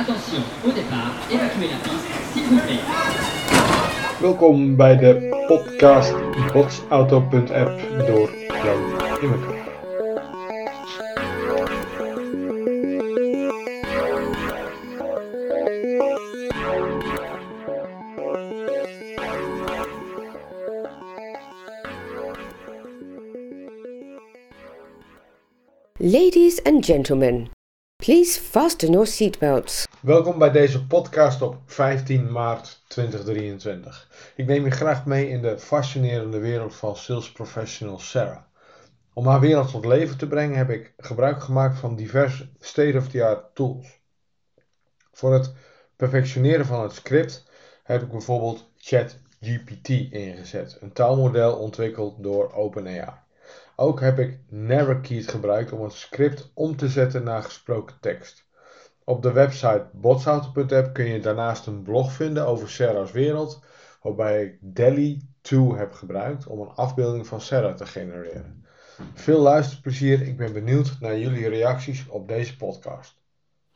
Attention, au départ, évacuez la piste, s'il vous plaît. Welkom bij de podcast botsauto.app door Jan Immeker. Ladies and gentlemen, please fasten your seatbelts. Welkom bij deze podcast op 15 maart 2023. Ik neem je graag mee in de fascinerende wereld van sales professional Sarah. Om haar wereld tot leven te brengen heb ik gebruik gemaakt van diverse state-of-the-art tools. Voor het perfectioneren van het script heb ik bijvoorbeeld ChatGPT ingezet, een taalmodel ontwikkeld door OpenAI. Ook heb ik Narrowkey gebruikt om het script om te zetten naar gesproken tekst. Op de website botsauto.app kun je daarnaast een blog vinden over Sarah's wereld, waarbij ik Delhi 2 heb gebruikt om een afbeelding van Sarah te genereren. Veel luisterplezier, ik ben benieuwd naar jullie reacties op deze podcast.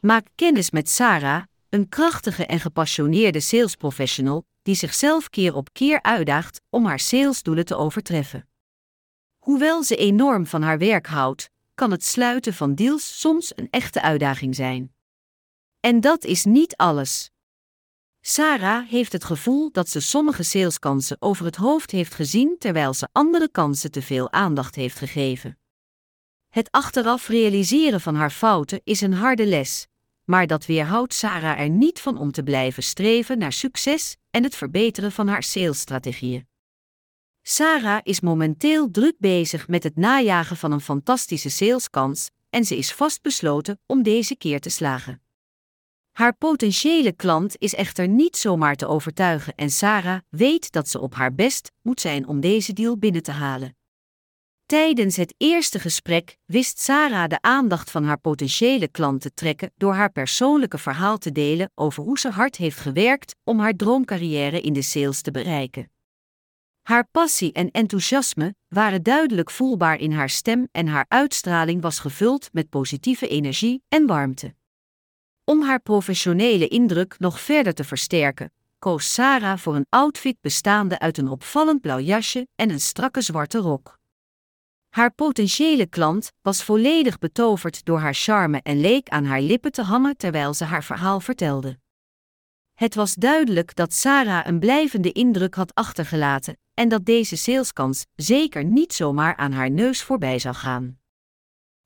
Maak kennis met Sarah, een krachtige en gepassioneerde salesprofessional die zichzelf keer op keer uitdaagt om haar salesdoelen te overtreffen. Hoewel ze enorm van haar werk houdt, kan het sluiten van deals soms een echte uitdaging zijn. En dat is niet alles. Sarah heeft het gevoel dat ze sommige saleskansen over het hoofd heeft gezien terwijl ze andere kansen te veel aandacht heeft gegeven. Het achteraf realiseren van haar fouten is een harde les, maar dat weerhoudt Sarah er niet van om te blijven streven naar succes en het verbeteren van haar salesstrategieën. Sarah is momenteel druk bezig met het najagen van een fantastische saleskans en ze is vastbesloten om deze keer te slagen. Haar potentiële klant is echter niet zomaar te overtuigen en Sarah weet dat ze op haar best moet zijn om deze deal binnen te halen. Tijdens het eerste gesprek wist Sarah de aandacht van haar potentiële klant te trekken door haar persoonlijke verhaal te delen over hoe ze hard heeft gewerkt om haar droomcarrière in de sales te bereiken. Haar passie en enthousiasme waren duidelijk voelbaar in haar stem en haar uitstraling was gevuld met positieve energie en warmte. Om haar professionele indruk nog verder te versterken, koos Sarah voor een outfit bestaande uit een opvallend blauw jasje en een strakke zwarte rok. Haar potentiële klant was volledig betoverd door haar charme en leek aan haar lippen te hangen terwijl ze haar verhaal vertelde. Het was duidelijk dat Sarah een blijvende indruk had achtergelaten en dat deze saleskans zeker niet zomaar aan haar neus voorbij zou gaan.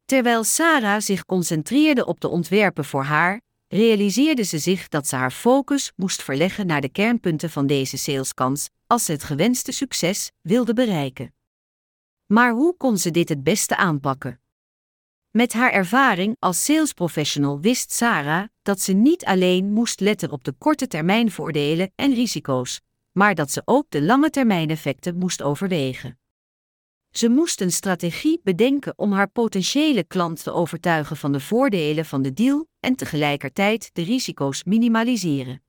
Terwijl Sarah zich concentreerde op de ontwerpen voor haar, realiseerde ze zich dat ze haar focus moest verleggen naar de kernpunten van deze saleskans als ze het gewenste succes wilde bereiken. Maar hoe kon ze dit het beste aanpakken? Met haar ervaring als salesprofessional wist Sarah dat ze niet alleen moest letten op de korte termijn voordelen en risico's, maar dat ze ook de lange termijn effecten moest overwegen. Ze moest een strategie bedenken om haar potentiële klant te overtuigen van de voordelen van de deal en tegelijkertijd de risico's minimaliseren.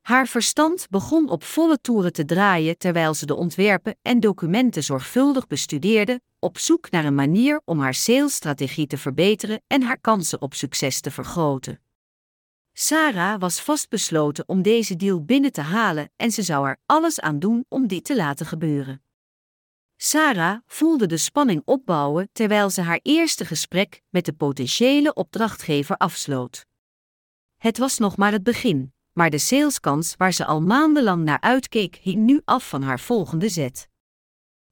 Haar verstand begon op volle toeren te draaien terwijl ze de ontwerpen en documenten zorgvuldig bestudeerde, op zoek naar een manier om haar salesstrategie te verbeteren en haar kansen op succes te vergroten. Sarah was vastbesloten om deze deal binnen te halen en ze zou er alles aan doen om dit te laten gebeuren. Sarah voelde de spanning opbouwen terwijl ze haar eerste gesprek met de potentiële opdrachtgever afsloot. Het was nog maar het begin, maar de saleskans waar ze al maandenlang naar uitkeek hing nu af van haar volgende zet.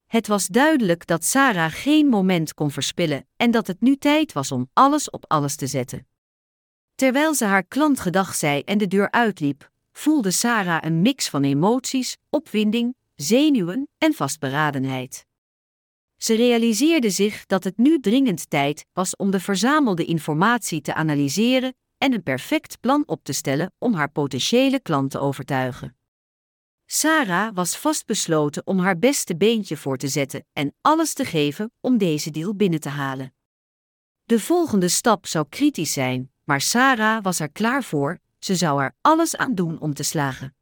Het was duidelijk dat Sarah geen moment kon verspillen en dat het nu tijd was om alles op alles te zetten. Terwijl ze haar klant gedag zei en de deur uitliep, voelde Sarah een mix van emoties, opwinding, zenuwen en vastberadenheid. Ze realiseerde zich dat het nu dringend tijd was om de verzamelde informatie te analyseren en een perfect plan op te stellen om haar potentiële klant te overtuigen. Sarah was vastbesloten om haar beste beentje voor te zetten en alles te geven om deze deal binnen te halen. De volgende stap zou kritisch zijn, maar Sarah was er klaar voor, ze zou er alles aan doen om te slagen.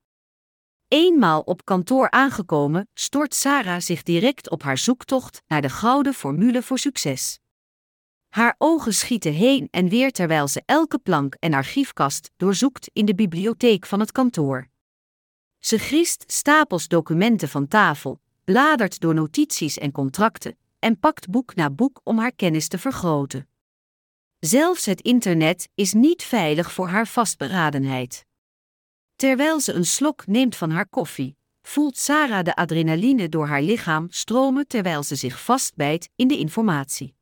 Eenmaal op kantoor aangekomen, stort Sarah zich direct op haar zoektocht naar de gouden formule voor succes. Haar ogen schieten heen en weer terwijl ze elke plank en archiefkast doorzoekt in de bibliotheek van het kantoor. Ze grist stapels documenten van tafel, bladert door notities en contracten en pakt boek na boek om haar kennis te vergroten. Zelfs het internet is niet veilig voor haar vastberadenheid. Terwijl ze een slok neemt van haar koffie, voelt Sarah de adrenaline door haar lichaam stromen terwijl ze zich vastbijt in de informatie.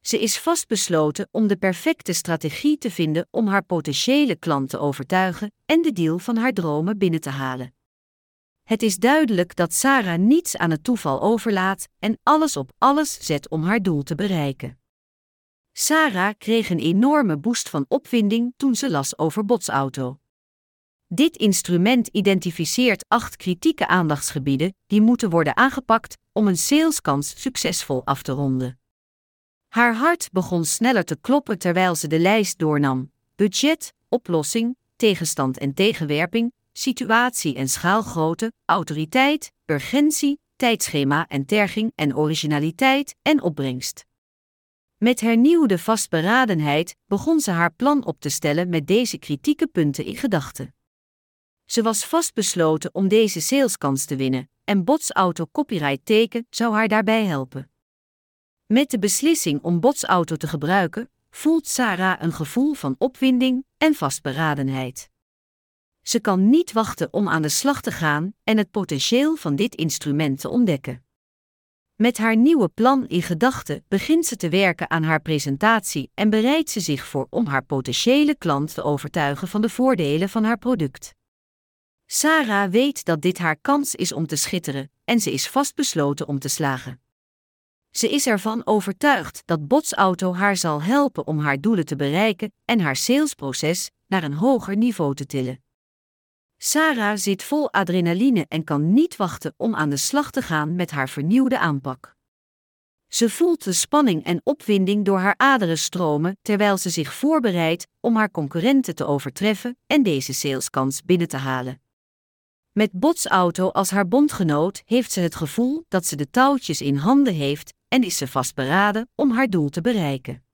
Ze is vastbesloten om de perfecte strategie te vinden om haar potentiële klant te overtuigen en de deal van haar dromen binnen te halen. Het is duidelijk dat Sarah niets aan het toeval overlaat en alles op alles zet om haar doel te bereiken. Sarah kreeg een enorme boost van opwinding toen ze las over botsauto. Dit instrument identificeert acht kritieke aandachtsgebieden die moeten worden aangepakt om een saleskans succesvol af te ronden. Haar hart begon sneller te kloppen terwijl ze de lijst doornam: budget, oplossing, tegenstand en tegenwerping, situatie en schaalgrootte, autoriteit, urgentie, tijdschema en terging en originaliteit en opbrengst. Met hernieuwde vastberadenheid begon ze haar plan op te stellen met deze kritieke punten in gedachten. Ze was vastbesloten om deze saleskans te winnen, en botsauto copyright teken zou haar daarbij helpen. Met de beslissing om botsauto te gebruiken, voelt Sarah een gevoel van opwinding en vastberadenheid. Ze kan niet wachten om aan de slag te gaan en het potentieel van dit instrument te ontdekken. Met haar nieuwe plan in gedachten begint ze te werken aan haar presentatie en bereidt ze zich voor om haar potentiële klant te overtuigen van de voordelen van haar product. Sarah weet dat dit haar kans is om te schitteren en ze is vastbesloten om te slagen. Ze is ervan overtuigd dat Botsauto haar zal helpen om haar doelen te bereiken en haar salesproces naar een hoger niveau te tillen. Sarah zit vol adrenaline en kan niet wachten om aan de slag te gaan met haar vernieuwde aanpak. Ze voelt de spanning en opwinding door haar aderen stromen terwijl ze zich voorbereidt om haar concurrenten te overtreffen en deze saleskans binnen te halen. Met Botsauto als haar bondgenoot heeft ze het gevoel dat ze de touwtjes in handen heeft en is ze vastberaden om haar doel te bereiken.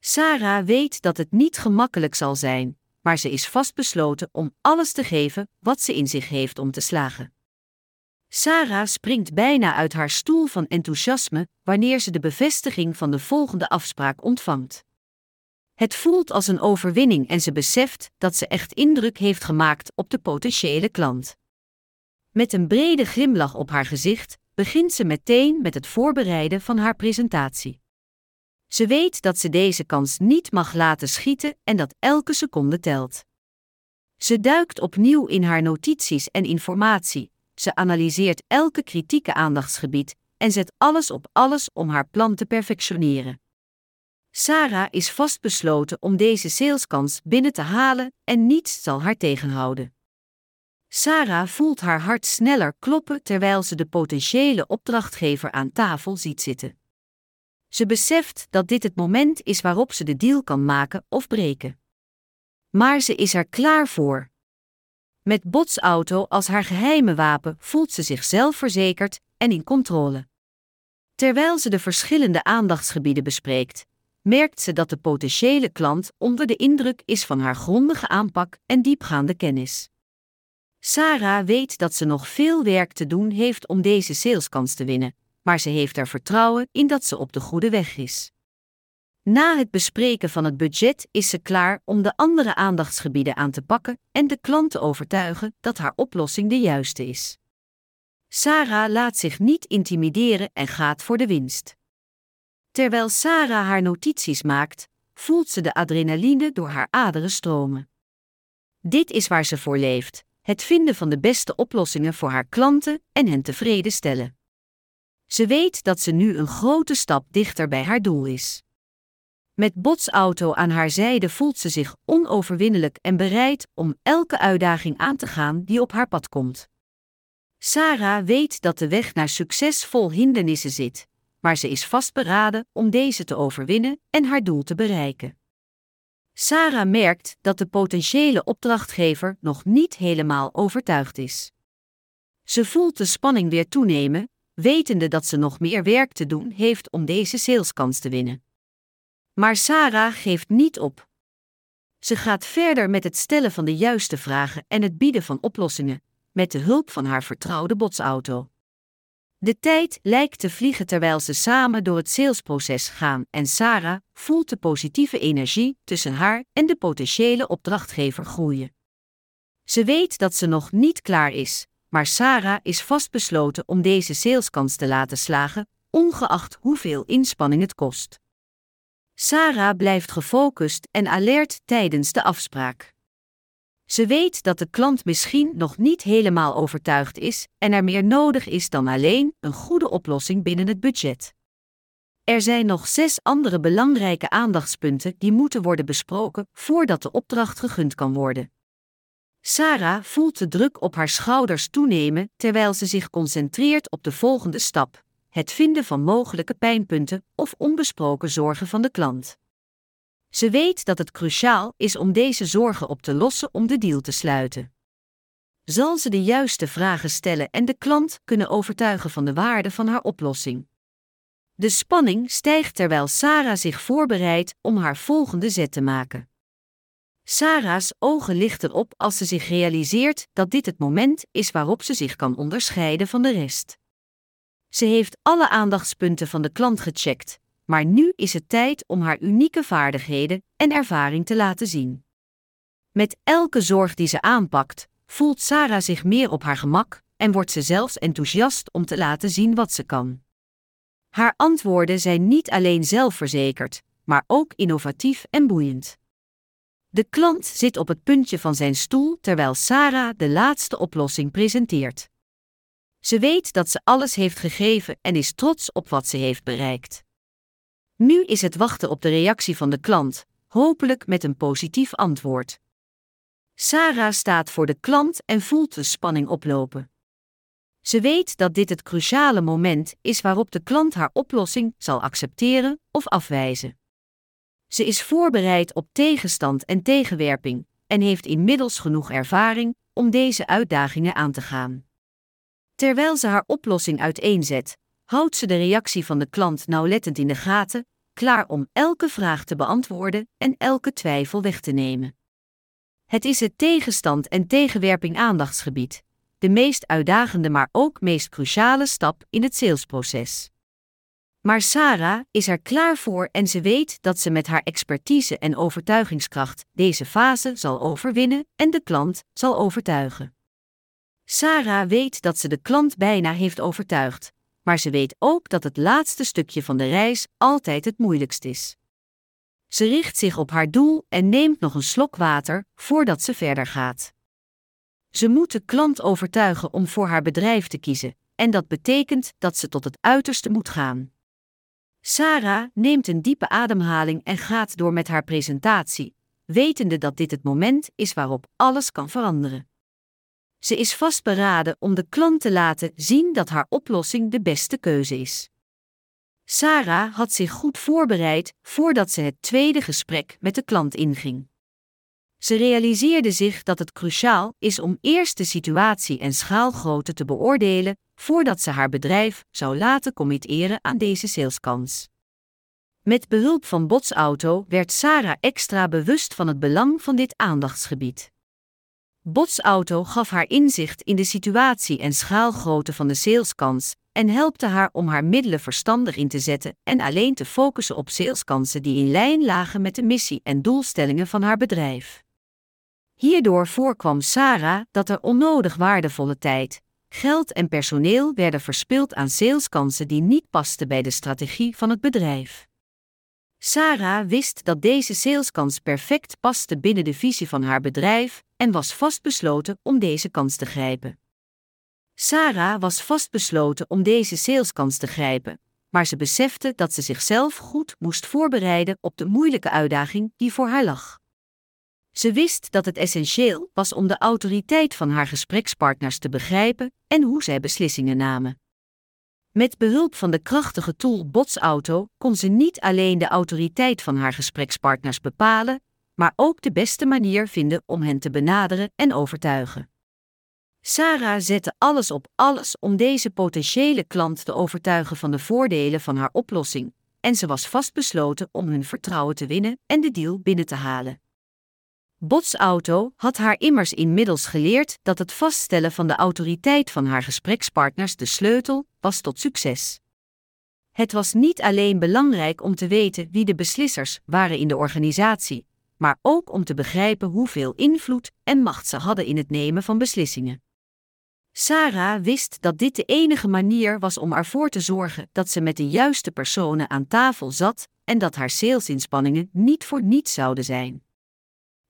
Sarah weet dat het niet gemakkelijk zal zijn, maar ze is vastbesloten om alles te geven wat ze in zich heeft om te slagen. Sarah springt bijna uit haar stoel van enthousiasme wanneer ze de bevestiging van de volgende afspraak ontvangt. Het voelt als een overwinning en ze beseft dat ze echt indruk heeft gemaakt op de potentiële klant. Met een brede glimlach op haar gezicht begint ze meteen met het voorbereiden van haar presentatie. Ze weet dat ze deze kans niet mag laten schieten en dat elke seconde telt. Ze duikt opnieuw in haar notities en informatie, ze analyseert elke kritieke aandachtsgebied en zet alles op alles om haar plan te perfectioneren. Sarah is vastbesloten om deze saleskans binnen te halen en niets zal haar tegenhouden. Sarah voelt haar hart sneller kloppen terwijl ze de potentiële opdrachtgever aan tafel ziet zitten. Ze beseft dat dit het moment is waarop ze de deal kan maken of breken. Maar ze is er klaar voor. Met botsauto als haar geheime wapen voelt ze zich zelfverzekerd en in controle. Terwijl ze de verschillende aandachtsgebieden bespreekt, merkt ze dat de potentiële klant onder de indruk is van haar grondige aanpak en diepgaande kennis. Sarah weet dat ze nog veel werk te doen heeft om deze saleskans te winnen, maar ze heeft er vertrouwen in dat ze op de goede weg is. Na het bespreken van het budget is ze klaar om de andere aandachtsgebieden aan te pakken en de klant te overtuigen dat haar oplossing de juiste is. Sarah laat zich niet intimideren en gaat voor de winst. Terwijl Sarah haar notities maakt, voelt ze de adrenaline door haar aderen stromen. Dit is waar ze voor leeft: het vinden van de beste oplossingen voor haar klanten en hen tevreden stellen. Ze weet dat ze nu een grote stap dichter bij haar doel is. Met botsauto aan haar zijde voelt ze zich onoverwinnelijk en bereid om elke uitdaging aan te gaan die op haar pad komt. Sarah weet dat de weg naar succes vol hindernissen zit, maar ze is vastberaden om deze te overwinnen en haar doel te bereiken. Sarah merkt dat de potentiële opdrachtgever nog niet helemaal overtuigd is. Ze voelt de spanning weer toenemen, wetende dat ze nog meer werk te doen heeft om deze saleskans te winnen. Maar Sarah geeft niet op. Ze gaat verder met het stellen van de juiste vragen en het bieden van oplossingen, met de hulp van haar vertrouwde botsauto. De tijd lijkt te vliegen terwijl ze samen door het salesproces gaan en Sarah voelt de positieve energie tussen haar en de potentiële opdrachtgever groeien. Ze weet dat ze nog niet klaar is, maar Sarah is vastbesloten om deze saleskans te laten slagen, ongeacht hoeveel inspanning het kost. Sarah blijft gefocust en alert tijdens de afspraak. Ze weet dat de klant misschien nog niet helemaal overtuigd is en er meer nodig is dan alleen een goede oplossing binnen het budget. Er zijn nog zes andere belangrijke aandachtspunten die moeten worden besproken voordat de opdracht gegund kan worden. Sarah voelt de druk op haar schouders toenemen terwijl ze zich concentreert op de volgende stap: het vinden van mogelijke pijnpunten of onbesproken zorgen van de klant. Ze weet dat het cruciaal is om deze zorgen op te lossen om de deal te sluiten. Zal ze de juiste vragen stellen en de klant kunnen overtuigen van de waarde van haar oplossing? De spanning stijgt terwijl Sarah zich voorbereidt om haar volgende zet te maken. Sarah's ogen lichten op als ze zich realiseert dat dit het moment is waarop ze zich kan onderscheiden van de rest. Ze heeft alle aandachtspunten van de klant gecheckt, maar nu is het tijd om haar unieke vaardigheden en ervaring te laten zien. Met elke zorg die ze aanpakt, voelt Sarah zich meer op haar gemak en wordt ze zelfs enthousiast om te laten zien wat ze kan. Haar antwoorden zijn niet alleen zelfverzekerd, maar ook innovatief en boeiend. De klant zit op het puntje van zijn stoel terwijl Sarah de laatste oplossing presenteert. Ze weet dat ze alles heeft gegeven en is trots op wat ze heeft bereikt. Nu is het wachten op de reactie van de klant, hopelijk met een positief antwoord. Sarah staat voor de klant en voelt de spanning oplopen. Ze weet dat dit het cruciale moment is waarop de klant haar oplossing zal accepteren of afwijzen. Ze is voorbereid op tegenstand en tegenwerping en heeft inmiddels genoeg ervaring om deze uitdagingen aan te gaan. Terwijl ze haar oplossing uiteenzet, houdt ze de reactie van de klant nauwlettend in de gaten, klaar om elke vraag te beantwoorden en elke twijfel weg te nemen. Het is het tegenstand en tegenwerping aandachtsgebied, de meest uitdagende maar ook meest cruciale stap in het salesproces. Maar Sarah is er klaar voor en ze weet dat ze met haar expertise en overtuigingskracht deze fase zal overwinnen en de klant zal overtuigen. Sarah weet dat ze de klant bijna heeft overtuigd, maar ze weet ook dat het laatste stukje van de reis altijd het moeilijkst is. Ze richt zich op haar doel en neemt nog een slok water voordat ze verder gaat. Ze moet de klant overtuigen om voor haar bedrijf te kiezen, en dat betekent dat ze tot het uiterste moet gaan. Sarah neemt een diepe ademhaling en gaat door met haar presentatie, wetende dat dit het moment is waarop alles kan veranderen. Ze is vastberaden om de klant te laten zien dat haar oplossing de beste keuze is. Sarah had zich goed voorbereid voordat ze het tweede gesprek met de klant inging. Ze realiseerde zich dat het cruciaal is om eerst de situatie en schaalgrootte te beoordelen voordat ze haar bedrijf zou laten committeren aan deze saleskans. Met behulp van Botsauto werd Sarah extra bewust van het belang van dit aandachtsgebied. Botsauto gaf haar inzicht in de situatie en schaalgrootte van de saleskans en helpte haar om haar middelen verstandig in te zetten en alleen te focussen op saleskansen die in lijn lagen met de missie en doelstellingen van haar bedrijf. Hierdoor voorkwam Sarah dat er onnodig waardevolle tijd, geld en personeel werden verspild aan saleskansen die niet pasten bij de strategie van het bedrijf. Sarah wist dat deze saleskans perfect paste binnen de visie van haar bedrijf en was vastbesloten om deze kans te grijpen. Sarah was vastbesloten om deze saleskans te grijpen, maar ze besefte dat ze zichzelf goed moest voorbereiden op de moeilijke uitdaging die voor haar lag. Ze wist dat het essentieel was om de autoriteit van haar gesprekspartners te begrijpen en hoe zij beslissingen namen. Met behulp van de krachtige tool Botsauto kon ze niet alleen de autoriteit van haar gesprekspartners bepalen, maar ook de beste manier vinden om hen te benaderen en overtuigen. Sarah zette alles op alles om deze potentiële klant te overtuigen van de voordelen van haar oplossing, en ze was vastbesloten om hun vertrouwen te winnen en de deal binnen te halen. Botsauto had haar immers inmiddels geleerd dat het vaststellen van de autoriteit van haar gesprekspartners de sleutel was tot succes. Het was niet alleen belangrijk om te weten wie de beslissers waren in de organisatie, maar ook om te begrijpen hoeveel invloed en macht ze hadden in het nemen van beslissingen. Sarah wist dat dit de enige manier was om ervoor te zorgen dat ze met de juiste personen aan tafel zat en dat haar salesinspanningen niet voor niets zouden zijn.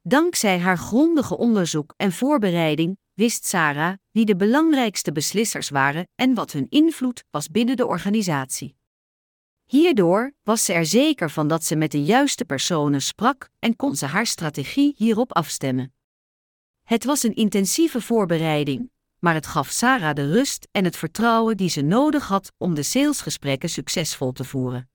Dankzij haar grondige onderzoek en voorbereiding wist Sarah wie de belangrijkste beslissers waren en wat hun invloed was binnen de organisatie. Hierdoor was ze er zeker van dat ze met de juiste personen sprak en kon ze haar strategie hierop afstemmen. Het was een intensieve voorbereiding, maar het gaf Sarah de rust en het vertrouwen die ze nodig had om de salesgesprekken succesvol te voeren.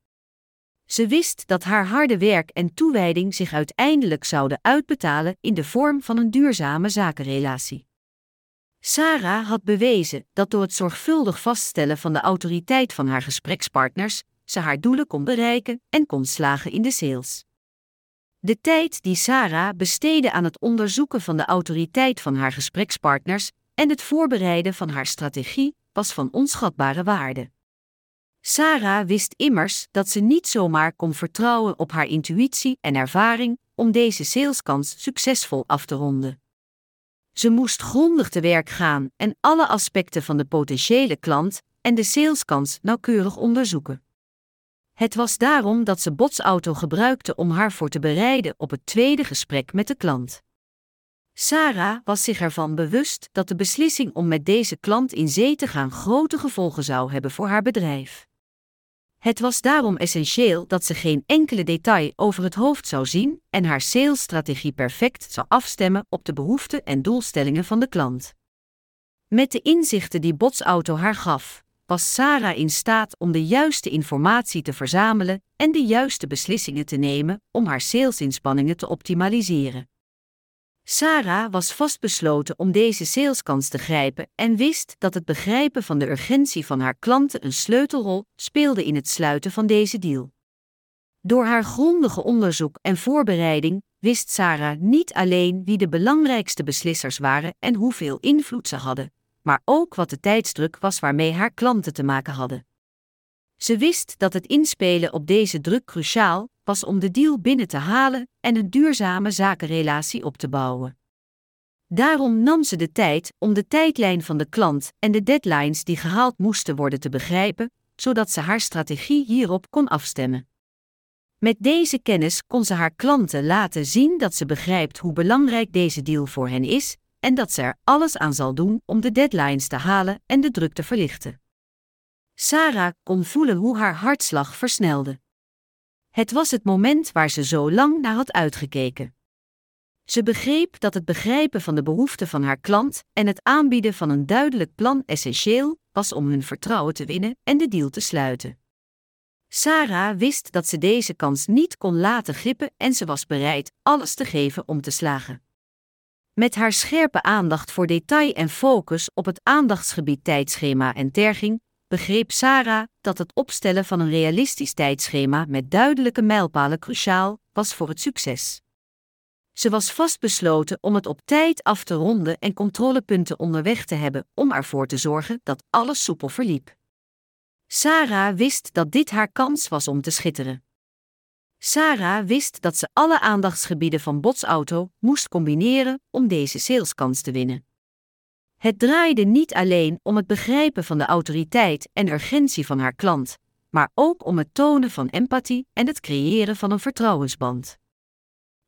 Ze wist dat haar harde werk en toewijding zich uiteindelijk zouden uitbetalen in de vorm van een duurzame zakenrelatie. Sarah had bewezen dat door het zorgvuldig vaststellen van de autoriteit van haar gesprekspartners ze haar doelen kon bereiken en kon slagen in de sales. De tijd die Sarah besteedde aan het onderzoeken van de autoriteit van haar gesprekspartners en het voorbereiden van haar strategie was van onschatbare waarde. Sarah wist immers dat ze niet zomaar kon vertrouwen op haar intuïtie en ervaring om deze saleskans succesvol af te ronden. Ze moest grondig te werk gaan en alle aspecten van de potentiële klant en de saleskans nauwkeurig onderzoeken. Het was daarom dat ze botsauto gebruikte om haar voor te bereiden op het tweede gesprek met de klant. Sarah was zich ervan bewust dat de beslissing om met deze klant in zee te gaan grote gevolgen zou hebben voor haar bedrijf. Het was daarom essentieel dat ze geen enkele detail over het hoofd zou zien en haar salesstrategie perfect zou afstemmen op de behoeften en doelstellingen van de klant. Met de inzichten die Botsauto haar gaf, was Sarah in staat om de juiste informatie te verzamelen en de juiste beslissingen te nemen om haar salesinspanningen te optimaliseren. Sarah was vastbesloten om deze saleskans te grijpen en wist dat het begrijpen van de urgentie van haar klanten een sleutelrol speelde in het sluiten van deze deal. Door haar grondige onderzoek en voorbereiding wist Sarah niet alleen wie de belangrijkste beslissers waren en hoeveel invloed ze hadden, maar ook wat de tijdsdruk was waarmee haar klanten te maken hadden. Ze wist dat het inspelen op deze druk cruciaal was om de deal binnen te halen en een duurzame zakenrelatie op te bouwen. Daarom nam ze de tijd om de tijdlijn van de klant en de deadlines die gehaald moesten worden te begrijpen, zodat ze haar strategie hierop kon afstemmen. Met deze kennis kon ze haar klanten laten zien dat ze begrijpt hoe belangrijk deze deal voor hen is en dat ze er alles aan zal doen om de deadlines te halen en de druk te verlichten. Sarah kon voelen hoe haar hartslag versnelde. Het was het moment waar ze zo lang naar had uitgekeken. Ze begreep dat het begrijpen van de behoeften van haar klant en het aanbieden van een duidelijk plan essentieel was om hun vertrouwen te winnen en de deal te sluiten. Sarah wist dat ze deze kans niet kon laten glippen en ze was bereid alles te geven om te slagen. Met haar scherpe aandacht voor detail en focus op het aandachtsgebied tijdschema en terging, begreep Sarah dat het opstellen van een realistisch tijdschema met duidelijke mijlpalen cruciaal was voor het succes. Ze was vastbesloten om het op tijd af te ronden en controlepunten onderweg te hebben om ervoor te zorgen dat alles soepel verliep. Sarah wist dat dit haar kans was om te schitteren. Sarah wist dat ze alle aandachtsgebieden van Botsauto moest combineren om deze saleskans te winnen. Het draaide niet alleen om het begrijpen van de autoriteit en urgentie van haar klant, maar ook om het tonen van empathie en het creëren van een vertrouwensband.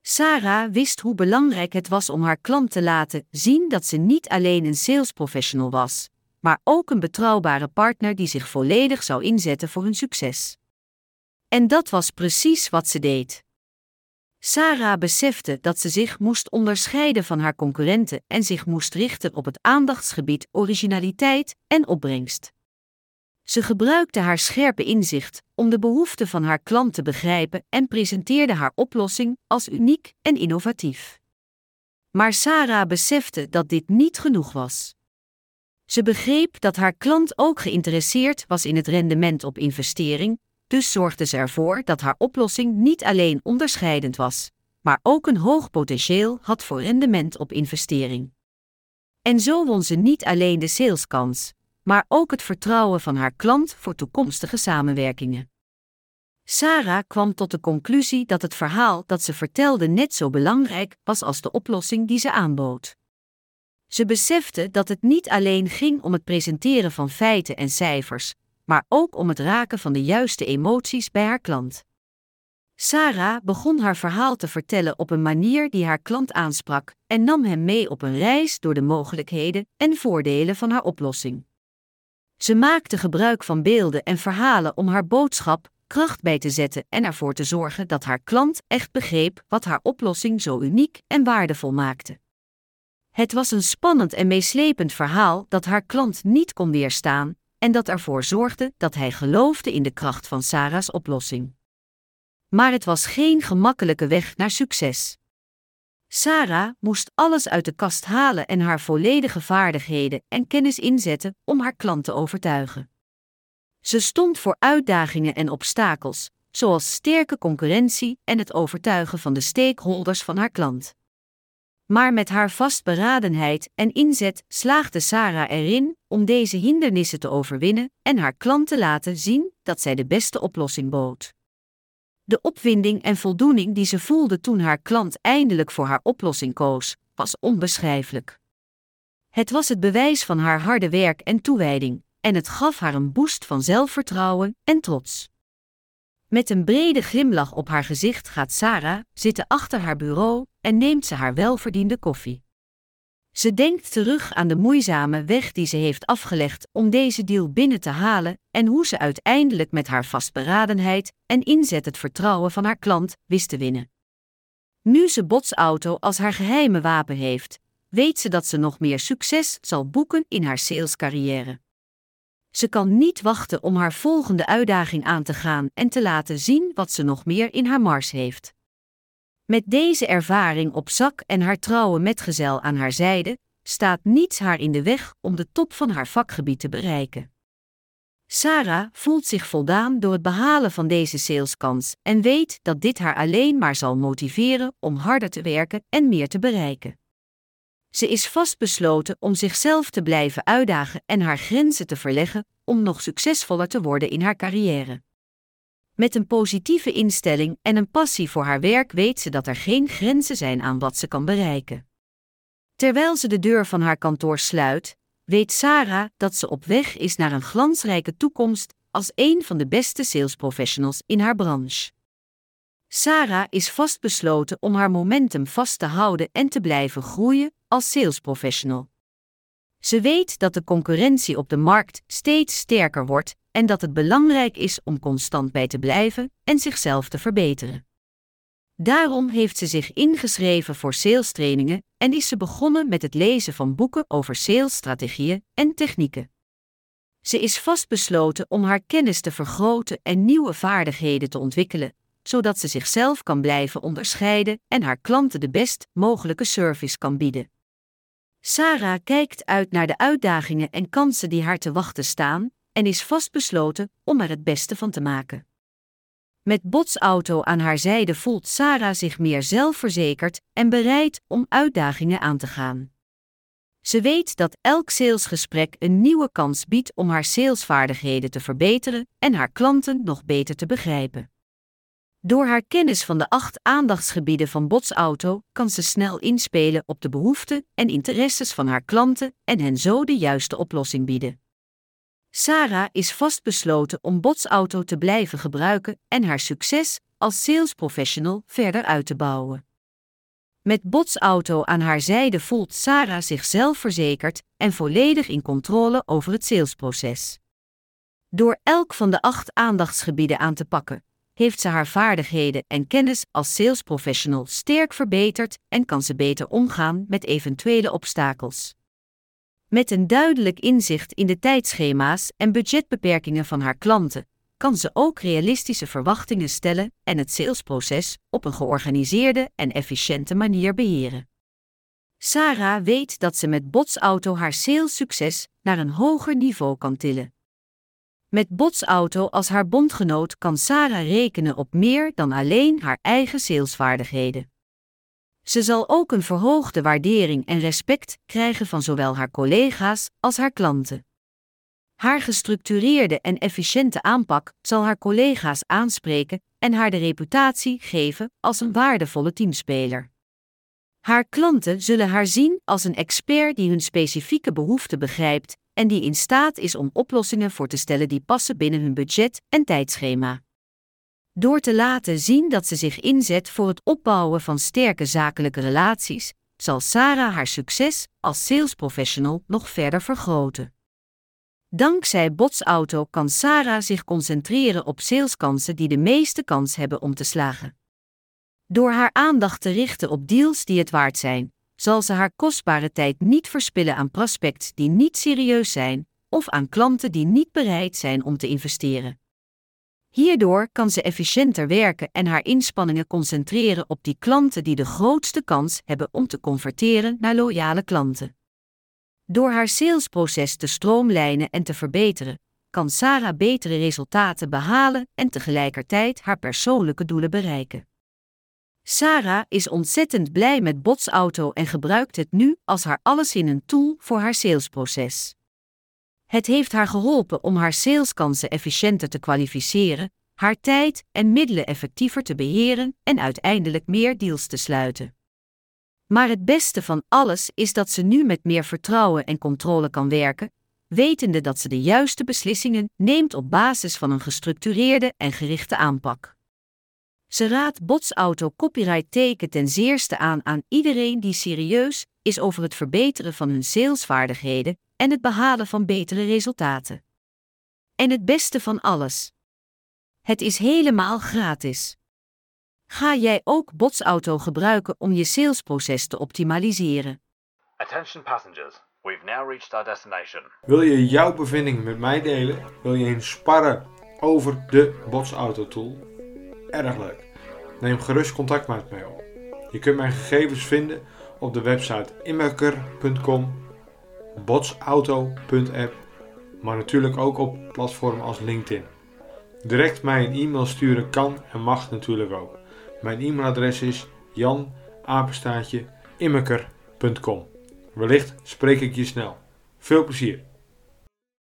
Sarah wist hoe belangrijk het was om haar klant te laten zien dat ze niet alleen een salesprofessional was, maar ook een betrouwbare partner die zich volledig zou inzetten voor hun succes. En dat was precies wat ze deed. Sarah besefte dat ze zich moest onderscheiden van haar concurrenten en zich moest richten op het aandachtsgebied originaliteit en opbrengst. Ze gebruikte haar scherpe inzicht om de behoeften van haar klant te begrijpen en presenteerde haar oplossing als uniek en innovatief. Maar Sarah besefte dat dit niet genoeg was. Ze begreep dat haar klant ook geïnteresseerd was in het rendement op investering, dus zorgde ze ervoor dat haar oplossing niet alleen onderscheidend was, maar ook een hoog potentieel had voor rendement op investering. En zo won ze niet alleen de saleskans, maar ook het vertrouwen van haar klant voor toekomstige samenwerkingen. Sarah kwam tot de conclusie dat het verhaal dat ze vertelde net zo belangrijk was als de oplossing die ze aanbood. Ze besefte dat het niet alleen ging om het presenteren van feiten en cijfers, maar ook om het raken van de juiste emoties bij haar klant. Sarah begon haar verhaal te vertellen op een manier die haar klant aansprak en nam hem mee op een reis door de mogelijkheden en voordelen van haar oplossing. Ze maakte gebruik van beelden en verhalen om haar boodschap kracht bij te zetten en ervoor te zorgen dat haar klant echt begreep wat haar oplossing zo uniek en waardevol maakte. Het was een spannend en meeslepend verhaal dat haar klant niet kon weerstaan en dat ervoor zorgde dat hij geloofde in de kracht van Sarah's oplossing. Maar het was geen gemakkelijke weg naar succes. Sarah moest alles uit de kast halen en haar volledige vaardigheden en kennis inzetten om haar klant te overtuigen. Ze stond voor uitdagingen en obstakels, zoals sterke concurrentie en het overtuigen van de stakeholders van haar klant. Maar met haar vastberadenheid en inzet slaagde Sarah erin om deze hindernissen te overwinnen en haar klant te laten zien dat zij de beste oplossing bood. De opwinding en voldoening die ze voelde toen haar klant eindelijk voor haar oplossing koos, was onbeschrijfelijk. Het was het bewijs van haar harde werk en toewijding, en het gaf haar een boost van zelfvertrouwen en trots. Met een brede glimlach op haar gezicht gaat Sarah zitten achter haar bureau en neemt ze haar welverdiende koffie. Ze denkt terug aan de moeizame weg die ze heeft afgelegd om deze deal binnen te halen en hoe ze uiteindelijk met haar vastberadenheid en inzet het vertrouwen van haar klant wist te winnen. Nu ze botsauto als haar geheime wapen heeft, weet ze dat ze nog meer succes zal boeken in haar salescarrière. Ze kan niet wachten om haar volgende uitdaging aan te gaan en te laten zien wat ze nog meer in haar mars heeft. Met deze ervaring op zak en haar trouwe metgezel aan haar zijde, staat niets haar in de weg om de top van haar vakgebied te bereiken. Sarah voelt zich voldaan door het behalen van deze saleskans en weet dat dit haar alleen maar zal motiveren om harder te werken en meer te bereiken. Ze is vastbesloten om zichzelf te blijven uitdagen en haar grenzen te verleggen om nog succesvoller te worden in haar carrière. Met een positieve instelling en een passie voor haar werk weet ze dat er geen grenzen zijn aan wat ze kan bereiken. Terwijl ze de deur van haar kantoor sluit, weet Sarah dat ze op weg is naar een glansrijke toekomst als een van de beste salesprofessionals in haar branche. Sarah is vastbesloten om haar momentum vast te houden en te blijven groeien als salesprofessional. Ze weet dat de concurrentie op de markt steeds sterker wordt en dat het belangrijk is om constant bij te blijven en zichzelf te verbeteren. Daarom heeft ze zich ingeschreven voor salestrainingen en is ze begonnen met het lezen van boeken over salesstrategieën en technieken. Ze is vastbesloten om haar kennis te vergroten en nieuwe vaardigheden te ontwikkelen, zodat ze zichzelf kan blijven onderscheiden en haar klanten de best mogelijke service kan bieden. Sarah kijkt uit naar de uitdagingen en kansen die haar te wachten staan en is vastbesloten om er het beste van te maken. Met botsauto aan haar zijde voelt Sarah zich meer zelfverzekerd en bereid om uitdagingen aan te gaan. Ze weet dat elk salesgesprek een nieuwe kans biedt om haar salesvaardigheden te verbeteren en haar klanten nog beter te begrijpen. Door haar kennis van de acht aandachtsgebieden van Botsauto kan ze snel inspelen op de behoeften en interesses van haar klanten en hen zo de juiste oplossing bieden. Sarah is vastbesloten om Botsauto te blijven gebruiken en haar succes als salesprofessional verder uit te bouwen. Met Botsauto aan haar zijde voelt Sarah zich zelfverzekerd en volledig in controle over het salesproces. Door elk van de acht aandachtsgebieden aan te pakken, heeft ze haar vaardigheden en kennis als salesprofessional sterk verbeterd en kan ze beter omgaan met eventuele obstakels. Met een duidelijk inzicht in de tijdschema's en budgetbeperkingen van haar klanten, kan ze ook realistische verwachtingen stellen en het salesproces op een georganiseerde en efficiënte manier beheren. Sarah weet dat ze met Botsauto haar salessucces naar een hoger niveau kan tillen. Met Botsauto als haar bondgenoot kan Sarah rekenen op meer dan alleen haar eigen salesvaardigheden. Ze zal ook een verhoogde waardering en respect krijgen van zowel haar collega's als haar klanten. Haar gestructureerde en efficiënte aanpak zal haar collega's aanspreken en haar de reputatie geven als een waardevolle teamspeler. Haar klanten zullen haar zien als een expert die hun specifieke behoeften begrijpt en die in staat is om oplossingen voor te stellen die passen binnen hun budget en tijdschema. Door te laten zien dat ze zich inzet voor het opbouwen van sterke zakelijke relaties, zal Sarah haar succes als salesprofessional nog verder vergroten. Dankzij Botsauto kan Sarah zich concentreren op saleskansen die de meeste kans hebben om te slagen. Door haar aandacht te richten op deals die het waard zijn, zal ze haar kostbare tijd niet verspillen aan prospects die niet serieus zijn of aan klanten die niet bereid zijn om te investeren. Hierdoor kan ze efficiënter werken en haar inspanningen concentreren op die klanten die de grootste kans hebben om te converteren naar loyale klanten. Door haar salesproces te stroomlijnen en te verbeteren, kan Sarah betere resultaten behalen en tegelijkertijd haar persoonlijke doelen bereiken. Sarah is ontzettend blij met Botsauto en gebruikt het nu als haar een tool voor haar salesproces. Het heeft haar geholpen om haar saleskansen efficiënter te kwalificeren, haar tijd en middelen effectiever te beheren en uiteindelijk meer deals te sluiten. Maar het beste van alles is dat ze nu met meer vertrouwen en controle kan werken, wetende dat ze de juiste beslissingen neemt op basis van een gestructureerde en gerichte aanpak. Ze raadt Botsauto Copyright Teken ten zeerste aan aan iedereen die serieus is over het verbeteren van hun salesvaardigheden en het behalen van betere resultaten. En het beste van alles. Het is helemaal gratis. Ga jij ook Botsauto gebruiken om je salesproces te optimaliseren? Attention passengers, we've now reached our destination. Wil je jouw bevindingen met mij delen? Wil je eens sparren over de Botsauto tool? Erg leuk. Neem gerust contact met mij op. Je kunt mijn gegevens vinden op de website immerker.com, botsauto.app, maar natuurlijk ook op platformen als LinkedIn. Direct mij een e-mail sturen kan en mag natuurlijk ook. Mijn e-mailadres is janapenstaatje immerker.com. Wellicht spreek ik je snel. Veel plezier!